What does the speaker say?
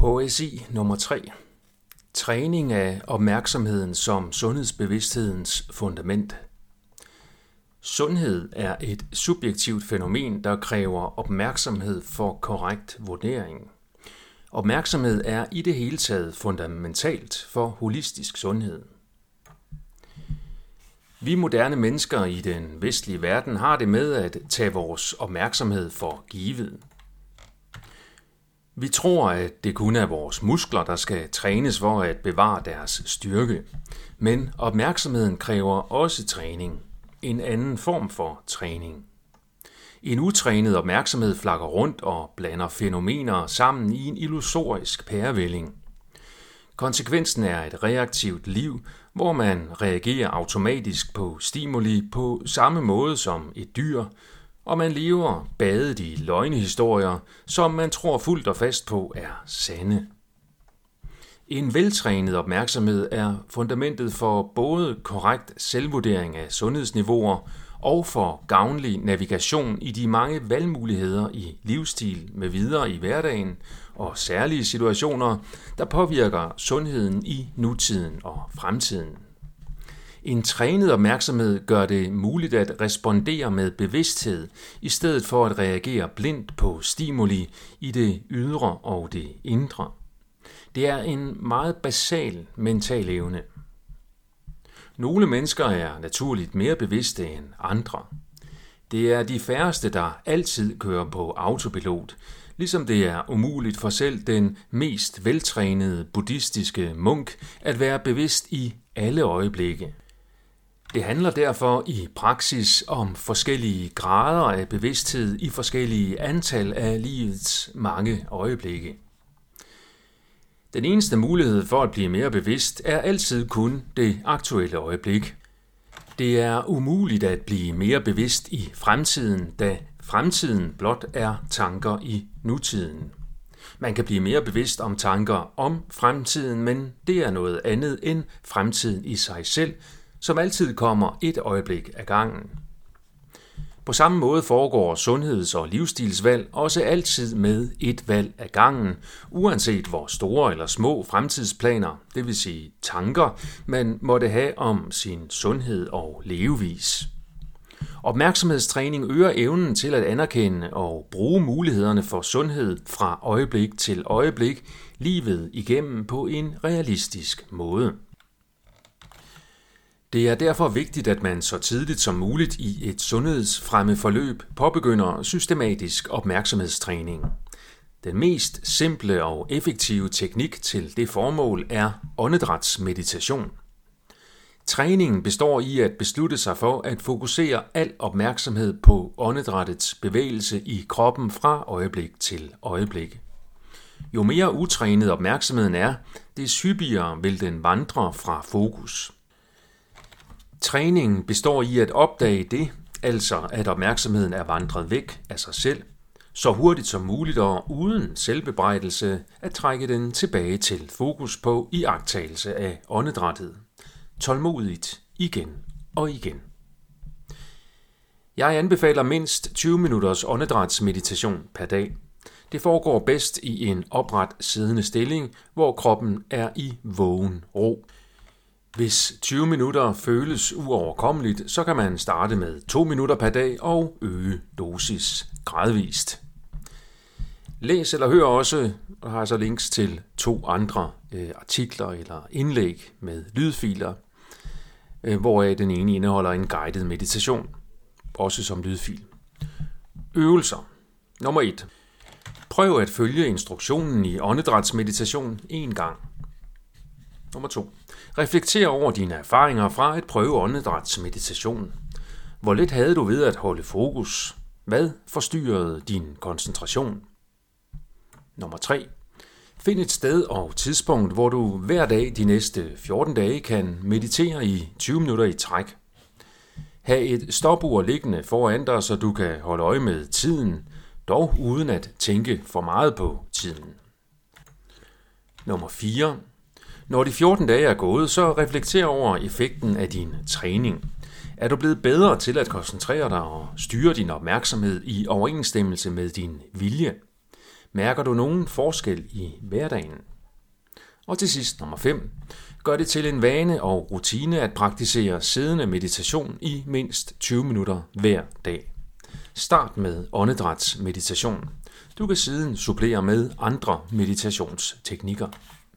HSI nummer 3. Træning af opmærksomheden som sundhedsbevidsthedens fundament. Sundhed er et subjektivt fænomen, der kræver opmærksomhed for korrekt vurdering. Opmærksomhed er i det hele taget fundamentalt for holistisk sundhed. Vi moderne mennesker i den vestlige verden har det med at tage vores opmærksomhed for givet. Vi tror, at det kun er vores muskler, der skal trænes for at bevare deres styrke. Men opmærksomheden kræver også træning. En anden form for træning. En utrænet opmærksomhed flakker rundt og blander fænomener sammen i en illusorisk pærevælling. Konsekvensen er et reaktivt liv, hvor man reagerer automatisk på stimuli på samme måde som et dyr, og man lever badet i løgnehistorier, som man tror fuldt og fast på er sande. En veltrænet opmærksomhed er fundamentet for både korrekt selvvurdering af sundhedsniveauer og for gavnlig navigation i de mange valgmuligheder i livsstil med videre i hverdagen og særlige situationer, der påvirker sundheden i nutiden og fremtiden. En trænet opmærksomhed gør det muligt at respondere med bevidsthed, i stedet for at reagere blindt på stimuli i det ydre og det indre. Det er en meget basal mental evne. Nogle mennesker er naturligt mere bevidste end andre. Det er de færreste, der altid kører på autopilot, ligesom det er umuligt for selv den mest veltrænede buddhistiske munk at være bevidst i alle øjeblikke. Det handler derfor i praksis om forskellige grader af bevidsthed i forskellige antal af livets mange øjeblikke. Den eneste mulighed for at blive mere bevidst er altid kun det aktuelle øjeblik. Det er umuligt at blive mere bevidst i fremtiden, da fremtiden blot er tanker i nutiden. Man kan blive mere bevidst om tanker om fremtiden, men det er noget andet end fremtiden i sig selv, som altid kommer et øjeblik af gangen. På samme måde foregår sundheds- og livsstilsvalg også altid med et valg af gangen, uanset hvor store eller små fremtidsplaner, det vil sige tanker, man måtte have om sin sundhed og levevis. Opmærksomhedstræning øger evnen til at anerkende og bruge mulighederne for sundhed fra øjeblik til øjeblik, livet igennem på en realistisk måde. Det er derfor vigtigt, at man så tidligt som muligt i et sundhedsfremme forløb påbegynder systematisk opmærksomhedstræning. Den mest simple og effektive teknik til det formål er åndedrætsmeditation. Træningen består i at beslutte sig for at fokusere al opmærksomhed på åndedrættets bevægelse i kroppen fra øjeblik til øjeblik. Jo mere utrænet opmærksomheden er, des hyppigere vil den vandre fra fokus. Træningen består i at opdage det, altså at opmærksomheden er vandret væk af sig selv, så hurtigt som muligt og uden selvbebrejdelse at trække den tilbage til fokus på iagtagelse af åndedrættet. Tålmodigt igen og igen. Jeg anbefaler mindst 20 minutters åndedrætsmeditation per dag. Det foregår bedst i en opret siddende stilling, hvor kroppen er i vågen ro. Hvis 20 minutter føles uoverkommeligt, så kan man starte med 2 minutter per dag og øge dosis gradvist. Læs eller hør også, og har så links til to andre øh, artikler eller indlæg med lydfiler, øh, hvoraf den ene indeholder en guided meditation, også som lydfil. Øvelser. Nummer 1. Prøv at følge instruktionen i åndedrætsmeditation en gang. Nummer 2. Reflekter over dine erfaringer fra at prøve åndedrætsmeditation. Hvor lidt havde du ved at holde fokus? Hvad forstyrrede din koncentration? Nummer 3. Find et sted og tidspunkt, hvor du hver dag de næste 14 dage kan meditere i 20 minutter i træk. Ha' et stopur liggende foran dig, så du kan holde øje med tiden, dog uden at tænke for meget på tiden. Nummer 4. Når de 14 dage er gået, så reflekter over effekten af din træning. Er du blevet bedre til at koncentrere dig og styre din opmærksomhed i overensstemmelse med din vilje? Mærker du nogen forskel i hverdagen? Og til sidst nummer 5. Gør det til en vane og rutine at praktisere siddende meditation i mindst 20 minutter hver dag. Start med åndedrætsmeditation. Du kan siden supplere med andre meditationsteknikker.